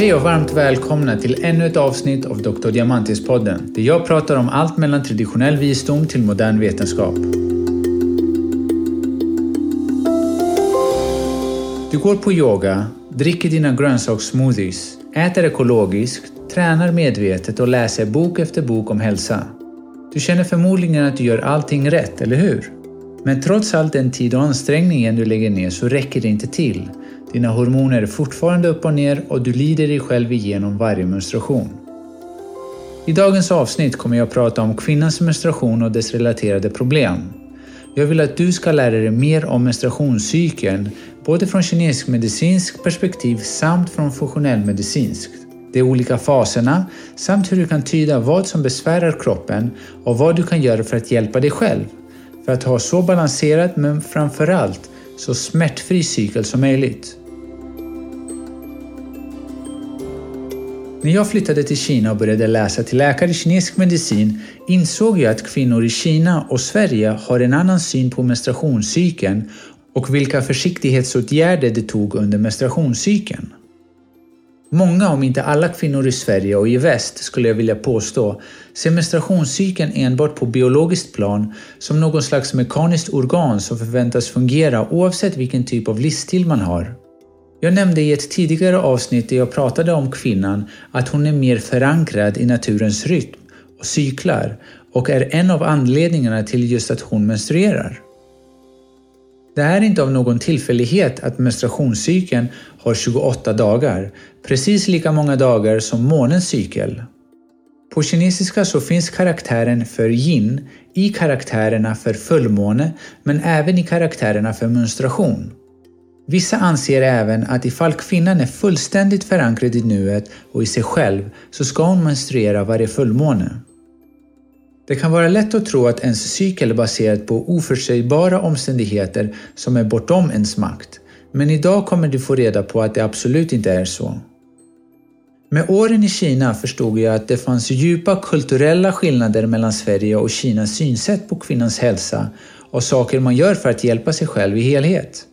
Hej och varmt välkomna till ännu ett avsnitt av Dr. Diamantis-podden, där jag pratar om allt mellan traditionell visdom till modern vetenskap. Du går på yoga, dricker dina grönsakssmoothies, äter ekologiskt, tränar medvetet och läser bok efter bok om hälsa. Du känner förmodligen att du gör allting rätt, eller hur? Men trots all den tid och ansträngningen du lägger ner så räcker det inte till. Dina hormoner är fortfarande upp och ner och du lider dig själv igenom varje menstruation. I dagens avsnitt kommer jag att prata om kvinnans menstruation och dess relaterade problem. Jag vill att du ska lära dig mer om menstruationscykeln, både från kinesisk medicinsk perspektiv samt från funktionell medicinskt. De olika faserna samt hur du kan tyda vad som besvärar kroppen och vad du kan göra för att hjälpa dig själv. För att ha så balanserad men framförallt så smärtfri cykel som möjligt. När jag flyttade till Kina och började läsa till läkare i kinesisk medicin insåg jag att kvinnor i Kina och Sverige har en annan syn på menstruationscykeln och vilka försiktighetsåtgärder de tog under menstruationscykeln. Många, om inte alla kvinnor i Sverige och i väst, skulle jag vilja påstå, ser menstruationscykeln enbart på biologiskt plan som någon slags mekaniskt organ som förväntas fungera oavsett vilken typ av livsstil man har. Jag nämnde i ett tidigare avsnitt där jag pratade om kvinnan att hon är mer förankrad i naturens rytm och cyklar och är en av anledningarna till just att hon menstruerar. Det är inte av någon tillfällighet att menstruationscykeln har 28 dagar, precis lika många dagar som månens cykel. På kinesiska så finns karaktären för yin i karaktärerna för fullmåne men även i karaktärerna för menstruation. Vissa anser även att ifall kvinnan är fullständigt förankrad i nuet och i sig själv så ska hon menstruera varje fullmåne. Det kan vara lätt att tro att ens cykel är baserad på oförutsägbara omständigheter som är bortom ens makt. Men idag kommer du få reda på att det absolut inte är så. Med åren i Kina förstod jag att det fanns djupa kulturella skillnader mellan Sverige och Kinas synsätt på kvinnans hälsa och saker man gör för att hjälpa sig själv i helhet.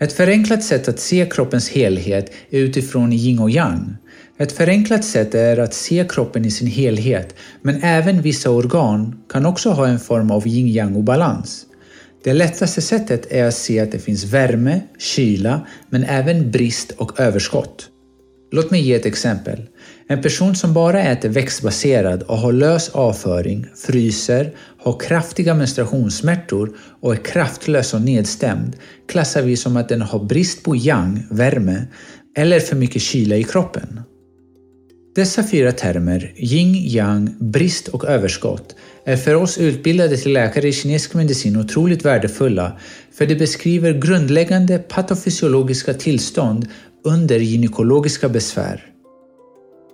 Ett förenklat sätt att se kroppens helhet är utifrån yin och yang. Ett förenklat sätt är att se kroppen i sin helhet, men även vissa organ kan också ha en form av yin-yang obalans. Det lättaste sättet är att se att det finns värme, kyla, men även brist och överskott. Låt mig ge ett exempel. En person som bara äter växtbaserad och har lös avföring, fryser, har kraftiga menstruationssmärtor och är kraftlös och nedstämd klassar vi som att den har brist på yang, värme, eller för mycket kyla i kroppen. Dessa fyra termer, yin, yang, brist och överskott, är för oss utbildade till läkare i kinesisk medicin otroligt värdefulla för de beskriver grundläggande patofysiologiska tillstånd under gynekologiska besvär.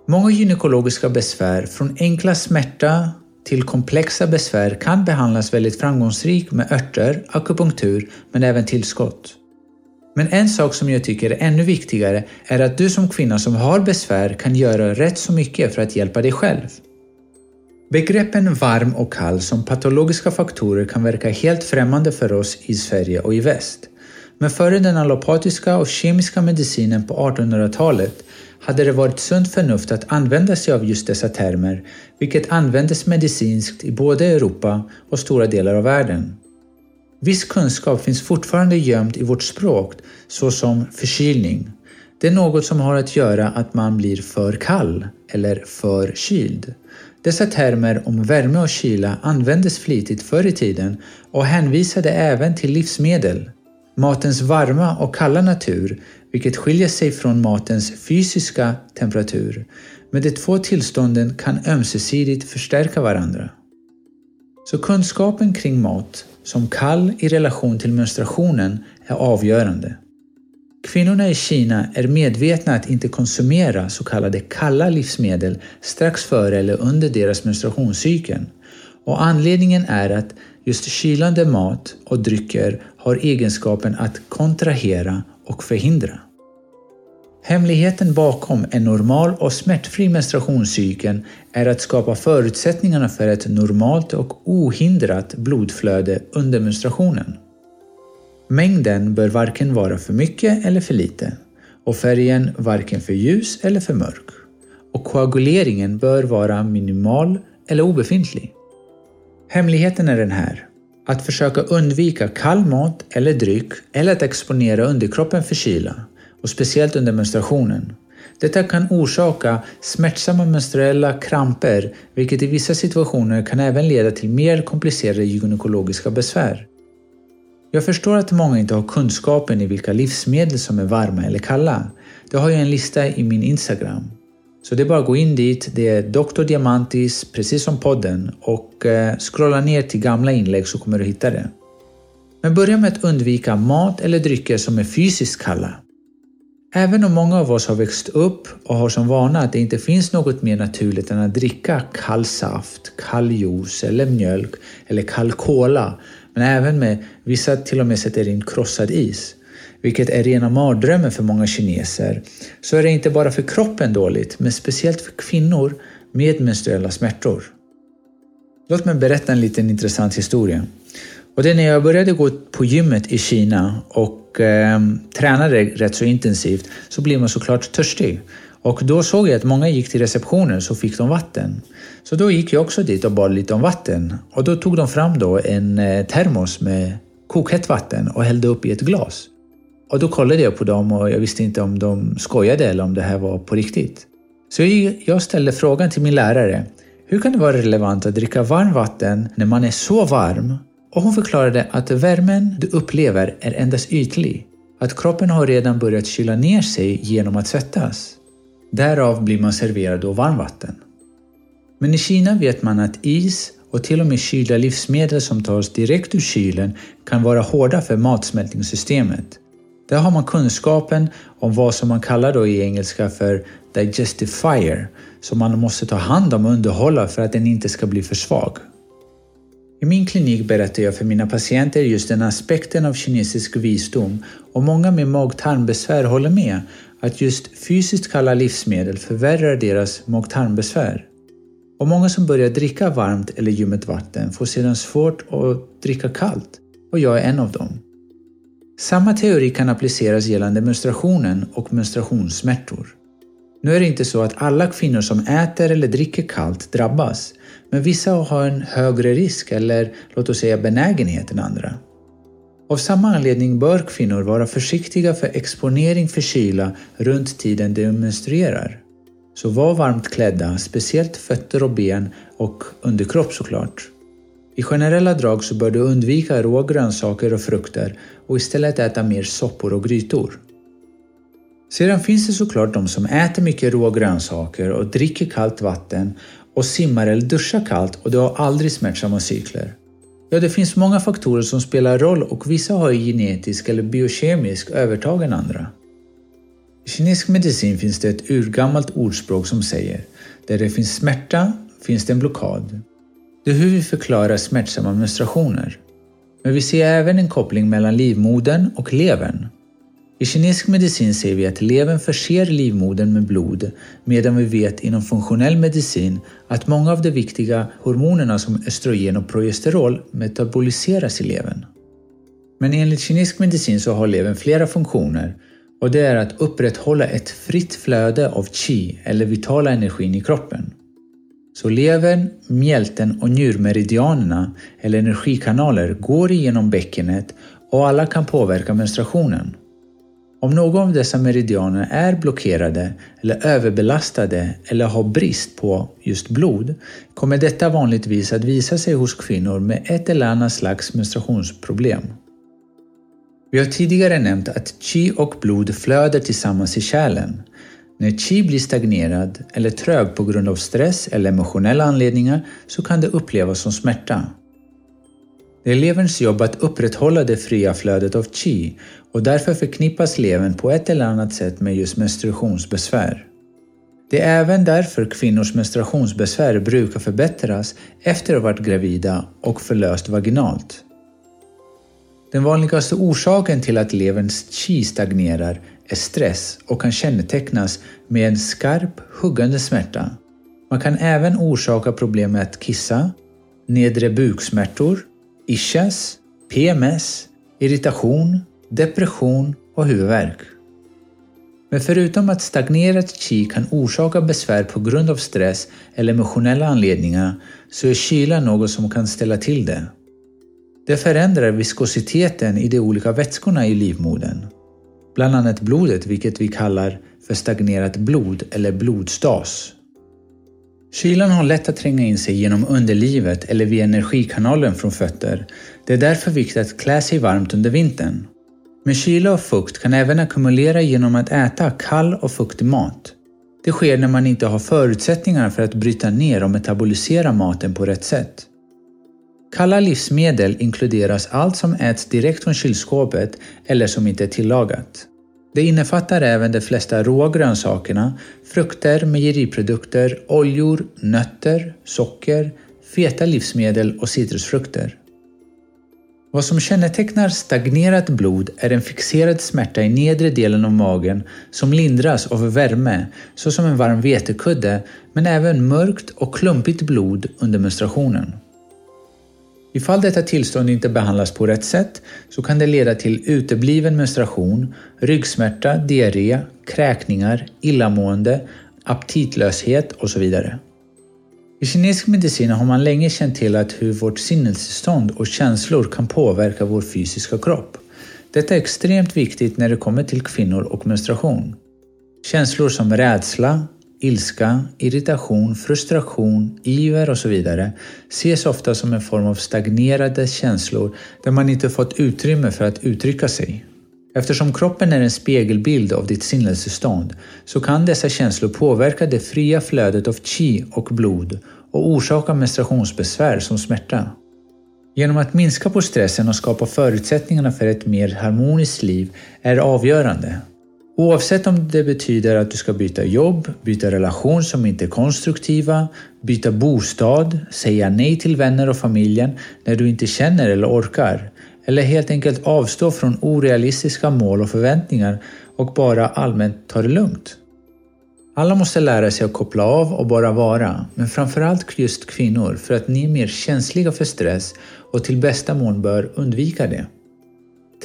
Många gynekologiska besvär, från enkla smärta till komplexa besvär, kan behandlas väldigt framgångsrikt med örter, akupunktur men även tillskott. Men en sak som jag tycker är ännu viktigare är att du som kvinna som har besvär kan göra rätt så mycket för att hjälpa dig själv. Begreppen varm och kall som patologiska faktorer kan verka helt främmande för oss i Sverige och i väst. Men före den allopatiska och kemiska medicinen på 1800-talet hade det varit sunt förnuft att använda sig av just dessa termer, vilket användes medicinskt i både Europa och stora delar av världen. Viss kunskap finns fortfarande gömd i vårt språk, såsom förkylning. Det är något som har att göra att man blir för kall eller för kyld. Dessa termer om värme och kyla användes flitigt förr i tiden och hänvisade även till livsmedel. Matens varma och kalla natur, vilket skiljer sig från matens fysiska temperatur, men de två tillstånden kan ömsesidigt förstärka varandra. Så kunskapen kring mat som kall i relation till menstruationen är avgörande. Kvinnorna i Kina är medvetna att inte konsumera så kallade kalla livsmedel strax före eller under deras menstruationscykel. och anledningen är att just kylande mat och drycker har egenskapen att kontrahera och förhindra. Hemligheten bakom en normal och smärtfri menstruationscykel är att skapa förutsättningarna för ett normalt och ohindrat blodflöde under menstruationen. Mängden bör varken vara för mycket eller för lite och färgen varken för ljus eller för mörk. Och koaguleringen bör vara minimal eller obefintlig. Hemligheten är den här. Att försöka undvika kall mat eller dryck eller att exponera underkroppen för kyla, och speciellt under menstruationen. Detta kan orsaka smärtsamma menstruella kramper, vilket i vissa situationer kan även leda till mer komplicerade gynekologiska besvär. Jag förstår att många inte har kunskapen i vilka livsmedel som är varma eller kalla. Det har jag en lista i min Instagram. Så det är bara att gå in dit, det är Dr. Diamantis, precis som podden, och eh, scrolla ner till gamla inlägg så kommer du hitta det. Men börja med att undvika mat eller drycker som är fysiskt kalla. Även om många av oss har växt upp och har som vana att det inte finns något mer naturligt än att dricka kall saft, kall juice eller mjölk eller kall cola, men även med vissa till och med sätter in krossad is, vilket är rena mardrömmen för många kineser, så är det inte bara för kroppen dåligt, men speciellt för kvinnor med menstruella smärtor. Låt mig berätta en liten intressant historia. Och det är när jag började gå på gymmet i Kina och eh, tränade rätt så intensivt så blev man såklart törstig. Och då såg jag att många gick till receptionen så fick de vatten. Så då gick jag också dit och bad lite om vatten. Och då tog de fram då en eh, termos med kokhett vatten och hällde upp i ett glas. Och då kollade jag på dem och jag visste inte om de skojade eller om det här var på riktigt. Så jag ställde frågan till min lärare. Hur kan det vara relevant att dricka varmt vatten när man är så varm? Och hon förklarade att värmen du upplever är endast ytlig. Att kroppen har redan börjat kyla ner sig genom att svettas. Därav blir man serverad då varmvatten. Men i Kina vet man att is och till och med kylda livsmedel som tas direkt ur kylen kan vara hårda för matsmältningssystemet. Där har man kunskapen om vad som man kallar då i engelska för ”digestifier” som man måste ta hand om och underhålla för att den inte ska bli för svag. I min klinik berättar jag för mina patienter just den aspekten av kinesisk visdom och många med mag-tarmbesvär håller med att just fysiskt kalla livsmedel förvärrar deras mag-tarmbesvär. Och många som börjar dricka varmt eller ljummet vatten får sedan svårt att dricka kallt och jag är en av dem. Samma teori kan appliceras gällande menstruationen och menstruationssmärtor. Nu är det inte så att alla kvinnor som äter eller dricker kallt drabbas, men vissa har en högre risk eller låt oss säga benägenhet än andra. Av samma anledning bör kvinnor vara försiktiga för exponering för kyla runt tiden de menstruerar. Så var varmt klädda, speciellt fötter och ben och underkropp såklart. I generella drag så bör du undvika råa grönsaker och frukter och istället äta mer soppor och grytor. Sedan finns det såklart de som äter mycket råa grönsaker och dricker kallt vatten och simmar eller duschar kallt och de har aldrig smärtsamma cykler. Ja, det finns många faktorer som spelar roll och vissa har genetisk eller biokemisk övertag än andra. I kinesisk medicin finns det ett urgammalt ordspråk som säger där det finns smärta finns det en blockad. Det är hur vi förklarar smärtsamma menstruationer. Men vi ser även en koppling mellan livmodern och levern. I kinesisk medicin ser vi att levern förser livmodern med blod medan vi vet inom funktionell medicin att många av de viktiga hormonerna som östrogen och progesterol metaboliseras i levern. Men enligt kinesisk medicin så har levern flera funktioner och det är att upprätthålla ett fritt flöde av qi eller vitala energin i kroppen. Så levern, mjälten och njurmeridianerna eller energikanaler går igenom bäckenet och alla kan påverka menstruationen. Om någon av dessa meridianer är blockerade eller överbelastade eller har brist på just blod kommer detta vanligtvis att visa sig hos kvinnor med ett eller annat slags menstruationsproblem. Vi har tidigare nämnt att chi och blod flödar tillsammans i kärlen. När chi blir stagnerad eller trög på grund av stress eller emotionella anledningar så kan det upplevas som smärta. Det är leverns jobb att upprätthålla det fria flödet av chi och därför förknippas levern på ett eller annat sätt med just menstruationsbesvär. Det är även därför kvinnors menstruationsbesvär brukar förbättras efter att ha varit gravida och förlöst vaginalt. Den vanligaste orsaken till att leverns chi stagnerar är stress och kan kännetecknas med en skarp, huggande smärta. Man kan även orsaka problem med att kissa, nedre buksmärtor, ischias, PMS, irritation, depression och huvudvärk. Men förutom att stagnerat qi kan orsaka besvär på grund av stress eller emotionella anledningar så är kyla något som kan ställa till det. Det förändrar viskositeten i de olika vätskorna i livmodern. Bland annat blodet, vilket vi kallar för stagnerat blod eller blodstas. Kylan har lätt att tränga in sig genom underlivet eller via energikanalen från fötter. Det är därför viktigt att klä sig varmt under vintern. Men kyla och fukt kan även ackumulera genom att äta kall och fuktig mat. Det sker när man inte har förutsättningar för att bryta ner och metabolisera maten på rätt sätt. Kalla livsmedel inkluderas allt som äts direkt från kylskåpet eller som inte är tillagat. Det innefattar även de flesta råa grönsakerna, frukter, mejeriprodukter, oljor, nötter, socker, feta livsmedel och citrusfrukter. Vad som kännetecknar stagnerat blod är en fixerad smärta i nedre delen av magen som lindras av värme, såsom en varm vetekudde, men även mörkt och klumpigt blod under menstruationen. Ifall detta tillstånd inte behandlas på rätt sätt så kan det leda till utebliven menstruation, ryggsmärta, diarré, kräkningar, illamående, aptitlöshet och så vidare. I kinesisk medicin har man länge känt till att hur vårt sinnestillstånd och känslor kan påverka vår fysiska kropp. Detta är extremt viktigt när det kommer till kvinnor och menstruation. Känslor som rädsla, ilska, irritation, frustration, iver och så vidare ses ofta som en form av stagnerade känslor där man inte fått utrymme för att uttrycka sig. Eftersom kroppen är en spegelbild av ditt sinnestillstånd så kan dessa känslor påverka det fria flödet av qi och blod och orsaka menstruationsbesvär som smärta. Genom att minska på stressen och skapa förutsättningarna för ett mer harmoniskt liv är avgörande. Oavsett om det betyder att du ska byta jobb, byta relation som inte är konstruktiva, byta bostad, säga nej till vänner och familjen när du inte känner eller orkar, eller helt enkelt avstå från orealistiska mål och förväntningar och bara allmänt ta det lugnt. Alla måste lära sig att koppla av och bara vara, men framförallt just kvinnor för att ni är mer känsliga för stress och till bästa mån bör undvika det.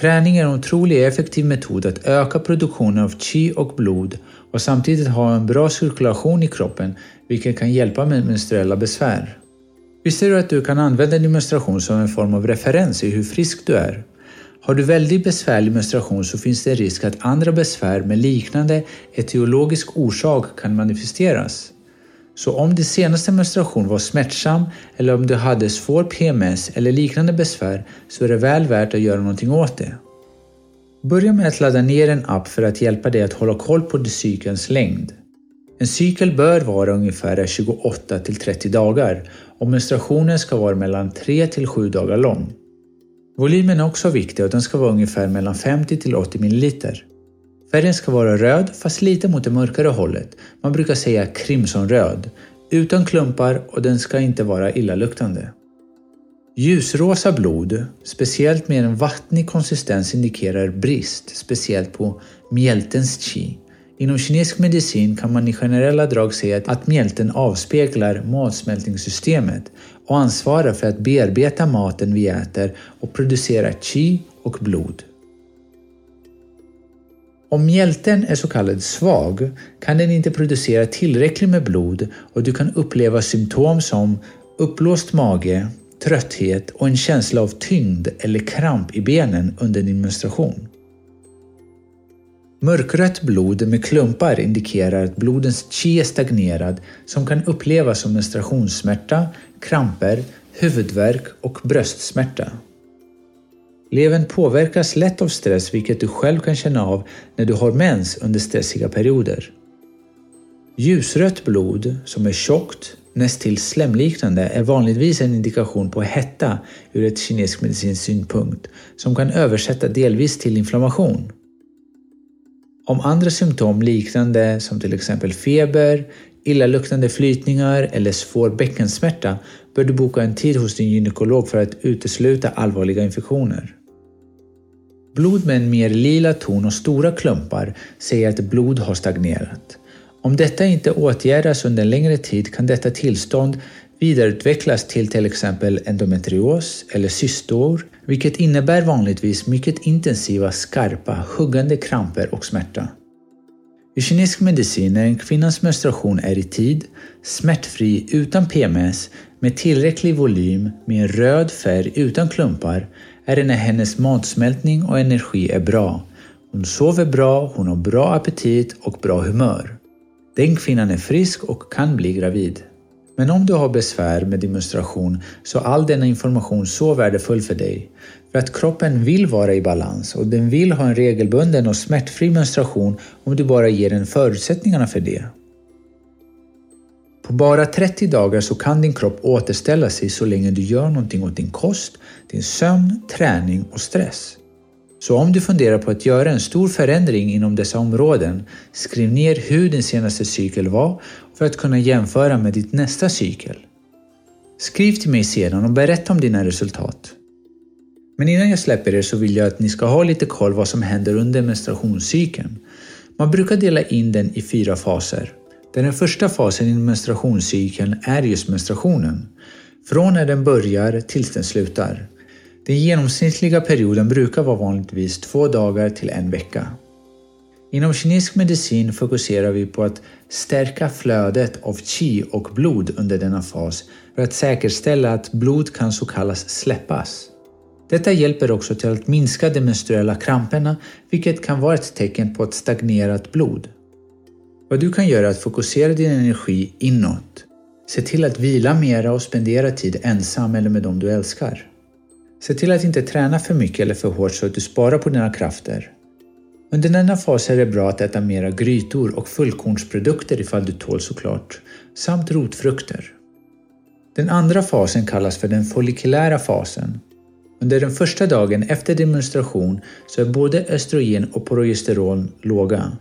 Träning är en otroligt effektiv metod att öka produktionen av qi och blod och samtidigt ha en bra cirkulation i kroppen vilket kan hjälpa med menstruella besvär. Visste du att du kan använda din menstruation som en form av referens i hur frisk du är? Har du väldigt besvärlig menstruation så finns det en risk att andra besvär med liknande etiologisk orsak kan manifesteras. Så om din senaste menstruation var smärtsam eller om du hade svår PMS eller liknande besvär så är det väl värt att göra någonting åt det. Börja med att ladda ner en app för att hjälpa dig att hålla koll på cykelns längd. En cykel bör vara ungefär 28 till 30 dagar och menstruationen ska vara mellan 3 till 7 dagar lång. Volymen är också viktig och den ska vara ungefär mellan 50 till 80 ml. Färgen ska vara röd fast lite mot det mörkare hållet. Man brukar säga crimsonröd. Utan klumpar och den ska inte vara illaluktande. Ljusrosa blod, speciellt med en vattnig konsistens indikerar brist, speciellt på mjältens qi. Inom kinesisk medicin kan man i generella drag säga att mjälten avspeglar matsmältningssystemet och ansvarar för att bearbeta maten vi äter och producera qi och blod. Om mjälten är så kallad svag kan den inte producera tillräckligt med blod och du kan uppleva symptom som uppblåst mage, trötthet och en känsla av tyngd eller kramp i benen under din menstruation. Mörkrött blod med klumpar indikerar att blodens chi är stagnerad som kan upplevas som menstruationssmärta, kramper, huvudvärk och bröstsmärta. Levern påverkas lätt av stress vilket du själv kan känna av när du har mens under stressiga perioder. Ljusrött blod, som är tjockt, nästil slemliknande, är vanligtvis en indikation på hetta ur ett kinesisk medicinskt synpunkt, som kan översätta delvis till inflammation. Om andra symptom liknande som till exempel feber, illaluktande flytningar eller svår bäckensmärta bör du boka en tid hos din gynekolog för att utesluta allvarliga infektioner. Blod med en mer lila ton och stora klumpar säger att blod har stagnerat. Om detta inte åtgärdas under en längre tid kan detta tillstånd vidareutvecklas till till exempel endometrios eller cystor, vilket innebär vanligtvis mycket intensiva, skarpa, huggande kramper och smärta. I kinesisk medicin, när en kvinnas menstruation är i tid, smärtfri utan PMS, med tillräcklig volym, med en röd färg utan klumpar, är det när hennes matsmältning och energi är bra. Hon sover bra, hon har bra aptit och bra humör. Den kvinnan är frisk och kan bli gravid. Men om du har besvär med din menstruation så är all denna information så värdefull för dig. För att kroppen vill vara i balans och den vill ha en regelbunden och smärtfri menstruation om du bara ger den förutsättningarna för det. På bara 30 dagar så kan din kropp återställa sig så länge du gör någonting åt din kost, din sömn, träning och stress. Så om du funderar på att göra en stor förändring inom dessa områden, skriv ner hur din senaste cykel var för att kunna jämföra med ditt nästa cykel. Skriv till mig sedan och berätta om dina resultat. Men innan jag släpper er så vill jag att ni ska ha lite koll vad som händer under menstruationscykeln. Man brukar dela in den i fyra faser. Där den första fasen i menstruationscykeln är just menstruationen. Från när den börjar tills den slutar. Den genomsnittliga perioden brukar vara vanligtvis två dagar till en vecka. Inom kinesisk medicin fokuserar vi på att stärka flödet av qi och blod under denna fas för att säkerställa att blod kan så kallas släppas. Detta hjälper också till att minska de menstruella kramperna vilket kan vara ett tecken på ett stagnerat blod. Vad du kan göra är att fokusera din energi inåt. Se till att vila mera och spendera tid ensam eller med dem du älskar. Se till att inte träna för mycket eller för hårt så att du sparar på dina krafter. Under denna fas är det bra att äta mera grytor och fullkornsprodukter ifall du tål såklart, samt rotfrukter. Den andra fasen kallas för den follikulära fasen. Under den första dagen efter demonstration så är både östrogen och progesteron låga,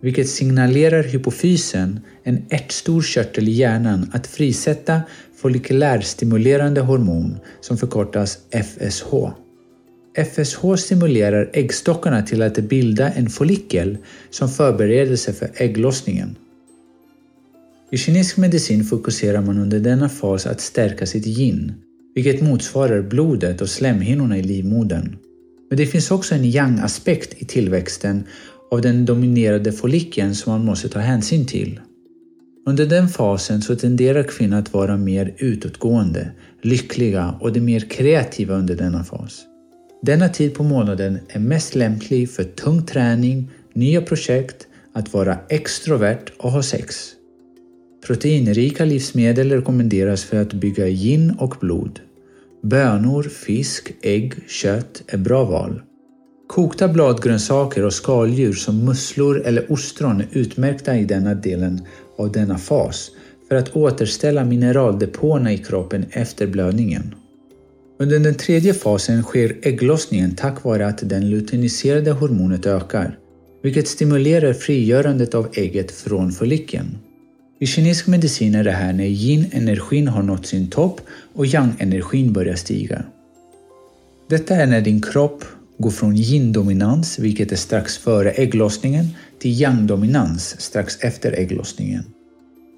vilket signalerar hypofysen, en ärtstor körtel i hjärnan, att frisätta follikulärstimulerande hormon som förkortas FSH. FSH stimulerar äggstockarna till att bilda en follikel som förberedelse för ägglossningen. I kinesisk medicin fokuserar man under denna fas att stärka sitt yin, vilket motsvarar blodet och slemhinnorna i livmodern. Men det finns också en yang-aspekt i tillväxten av den dominerade follikeln som man måste ta hänsyn till. Under den fasen så tenderar kvinnor att vara mer utåtgående, lyckliga och de mer kreativa under denna fas. Denna tid på månaden är mest lämplig för tung träning, nya projekt, att vara extrovert och ha sex. Proteinrika livsmedel rekommenderas för att bygga gin och blod. Bönor, fisk, ägg, kött är bra val. Kokta bladgrönsaker och skaldjur som musslor eller ostron är utmärkta i denna delen av denna fas för att återställa mineraldepåerna i kroppen efter blödningen. Under den tredje fasen sker ägglossningen tack vare att det luteiniserade hormonet ökar, vilket stimulerar frigörandet av ägget från follikeln. I kinesisk medicin är det här när yin-energin har nått sin topp och yang-energin börjar stiga. Detta är när din kropp går från yin-dominans, vilket är strax före ägglossningen, till yang-dominans strax efter ägglossningen.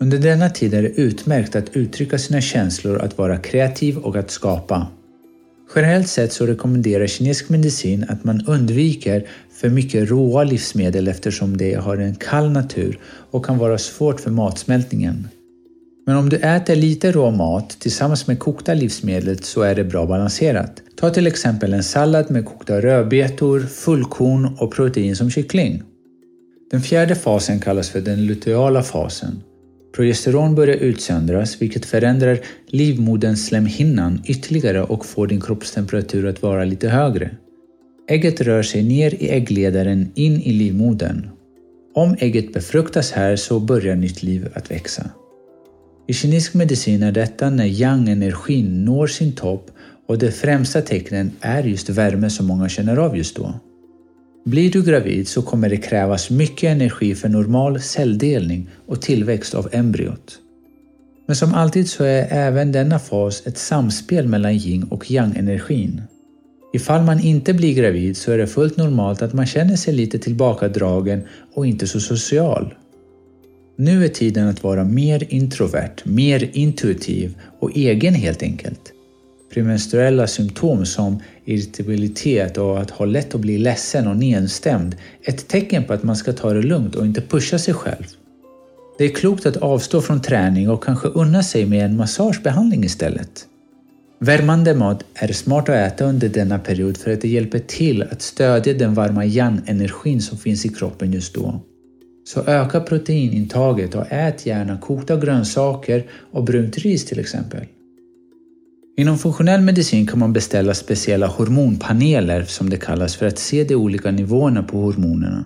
Under denna tid är det utmärkt att uttrycka sina känslor, att vara kreativ och att skapa. Generellt sett så rekommenderar kinesisk medicin att man undviker för mycket råa livsmedel eftersom det har en kall natur och kan vara svårt för matsmältningen. Men om du äter lite rå mat tillsammans med kokta livsmedel så är det bra balanserat. Ta till exempel en sallad med kokta rödbetor, fullkorn och protein som kyckling. Den fjärde fasen kallas för den luteala fasen. Progesteron börjar utsöndras vilket förändrar livmoderns slemhinnan ytterligare och får din kroppstemperatur att vara lite högre. Ägget rör sig ner i äggledaren in i livmodern. Om ägget befruktas här så börjar nytt liv att växa. I kinesisk medicin är detta när yang-energin når sin topp och de främsta tecknen är just värme som många känner av just då. Blir du gravid så kommer det krävas mycket energi för normal celldelning och tillväxt av embryot. Men som alltid så är även denna fas ett samspel mellan yin och yang-energin. Ifall man inte blir gravid så är det fullt normalt att man känner sig lite tillbakadragen och inte så social. Nu är tiden att vara mer introvert, mer intuitiv och egen helt enkelt. premenstruella symptom som irritabilitet och att ha lätt att bli ledsen och nedstämd ett tecken på att man ska ta det lugnt och inte pusha sig själv. Det är klokt att avstå från träning och kanske unna sig med en massagebehandling istället. Värmande mat är smart att äta under denna period för att det hjälper till att stödja den varma yang-energin som finns i kroppen just då. Så öka proteinintaget och ät gärna kokta grönsaker och brunt ris till exempel. Inom funktionell medicin kan man beställa speciella hormonpaneler som det kallas för att se de olika nivåerna på hormonerna.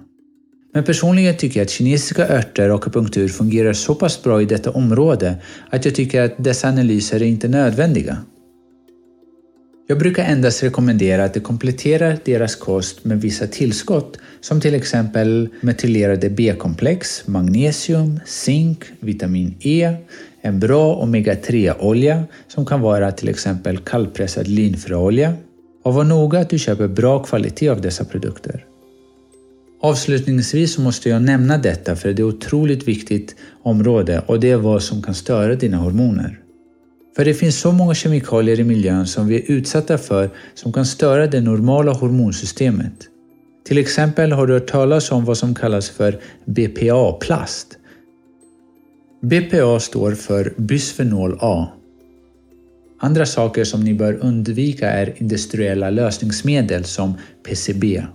Men personligen tycker jag att kinesiska örter och akupunktur fungerar så pass bra i detta område att jag tycker att dessa analyser är inte nödvändiga. Jag brukar endast rekommendera att de kompletterar deras kost med vissa tillskott som till exempel metylerade B-komplex, magnesium, zink, vitamin E, en bra omega-3-olja som kan vara till exempel kallpressad linfröolja och var noga att du köper bra kvalitet av dessa produkter. Avslutningsvis måste jag nämna detta för det är ett otroligt viktigt område och det är vad som kan störa dina hormoner. För det finns så många kemikalier i miljön som vi är utsatta för som kan störa det normala hormonsystemet. Till exempel har du hört talas om vad som kallas för BPA-plast. BPA står för bisfenol A. Andra saker som ni bör undvika är industriella lösningsmedel som PCB,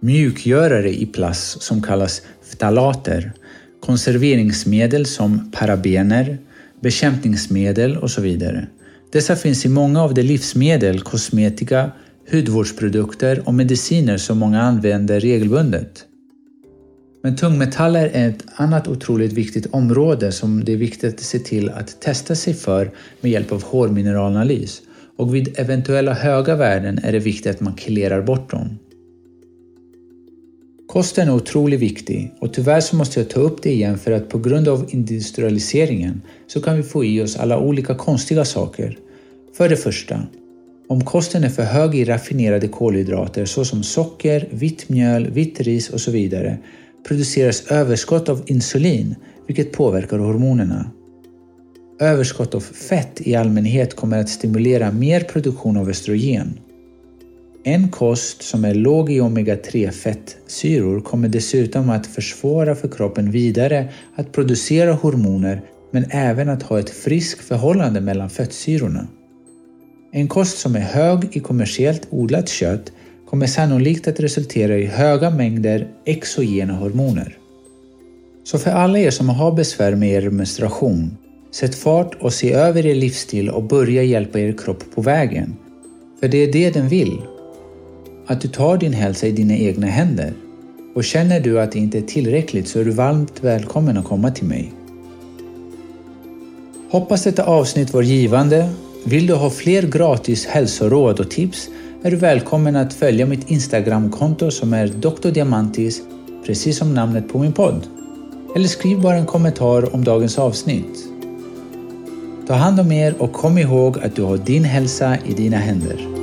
mjukgörare i plast som kallas ftalater, konserveringsmedel som parabener, bekämpningsmedel och så vidare. Dessa finns i många av de livsmedel, kosmetika, hudvårdsprodukter och mediciner som många använder regelbundet. Men tungmetaller är ett annat otroligt viktigt område som det är viktigt att se till att testa sig för med hjälp av hårmineralanalys och vid eventuella höga värden är det viktigt att man killerar bort dem. Kosten är otroligt viktig och tyvärr så måste jag ta upp det igen för att på grund av industrialiseringen så kan vi få i oss alla olika konstiga saker. För det första, om kosten är för hög i raffinerade kolhydrater såsom socker, vitt mjöl, vitt ris och så vidare produceras överskott av insulin vilket påverkar hormonerna. Överskott av fett i allmänhet kommer att stimulera mer produktion av östrogen en kost som är låg i omega-3 fettsyror kommer dessutom att försvåra för kroppen vidare att producera hormoner men även att ha ett friskt förhållande mellan fettsyrorna. En kost som är hög i kommersiellt odlat kött kommer sannolikt att resultera i höga mängder exogena hormoner. Så för alla er som har besvär med er menstruation, sätt fart och se över er livsstil och börja hjälpa er kropp på vägen. För det är det den vill att du tar din hälsa i dina egna händer. Och känner du att det inte är tillräckligt så är du varmt välkommen att komma till mig. Hoppas detta avsnitt var givande. Vill du ha fler gratis hälsoråd och tips är du välkommen att följa mitt Instagramkonto som är Dr. Diamantis, precis som namnet på min podd. Eller skriv bara en kommentar om dagens avsnitt. Ta hand om er och kom ihåg att du har din hälsa i dina händer.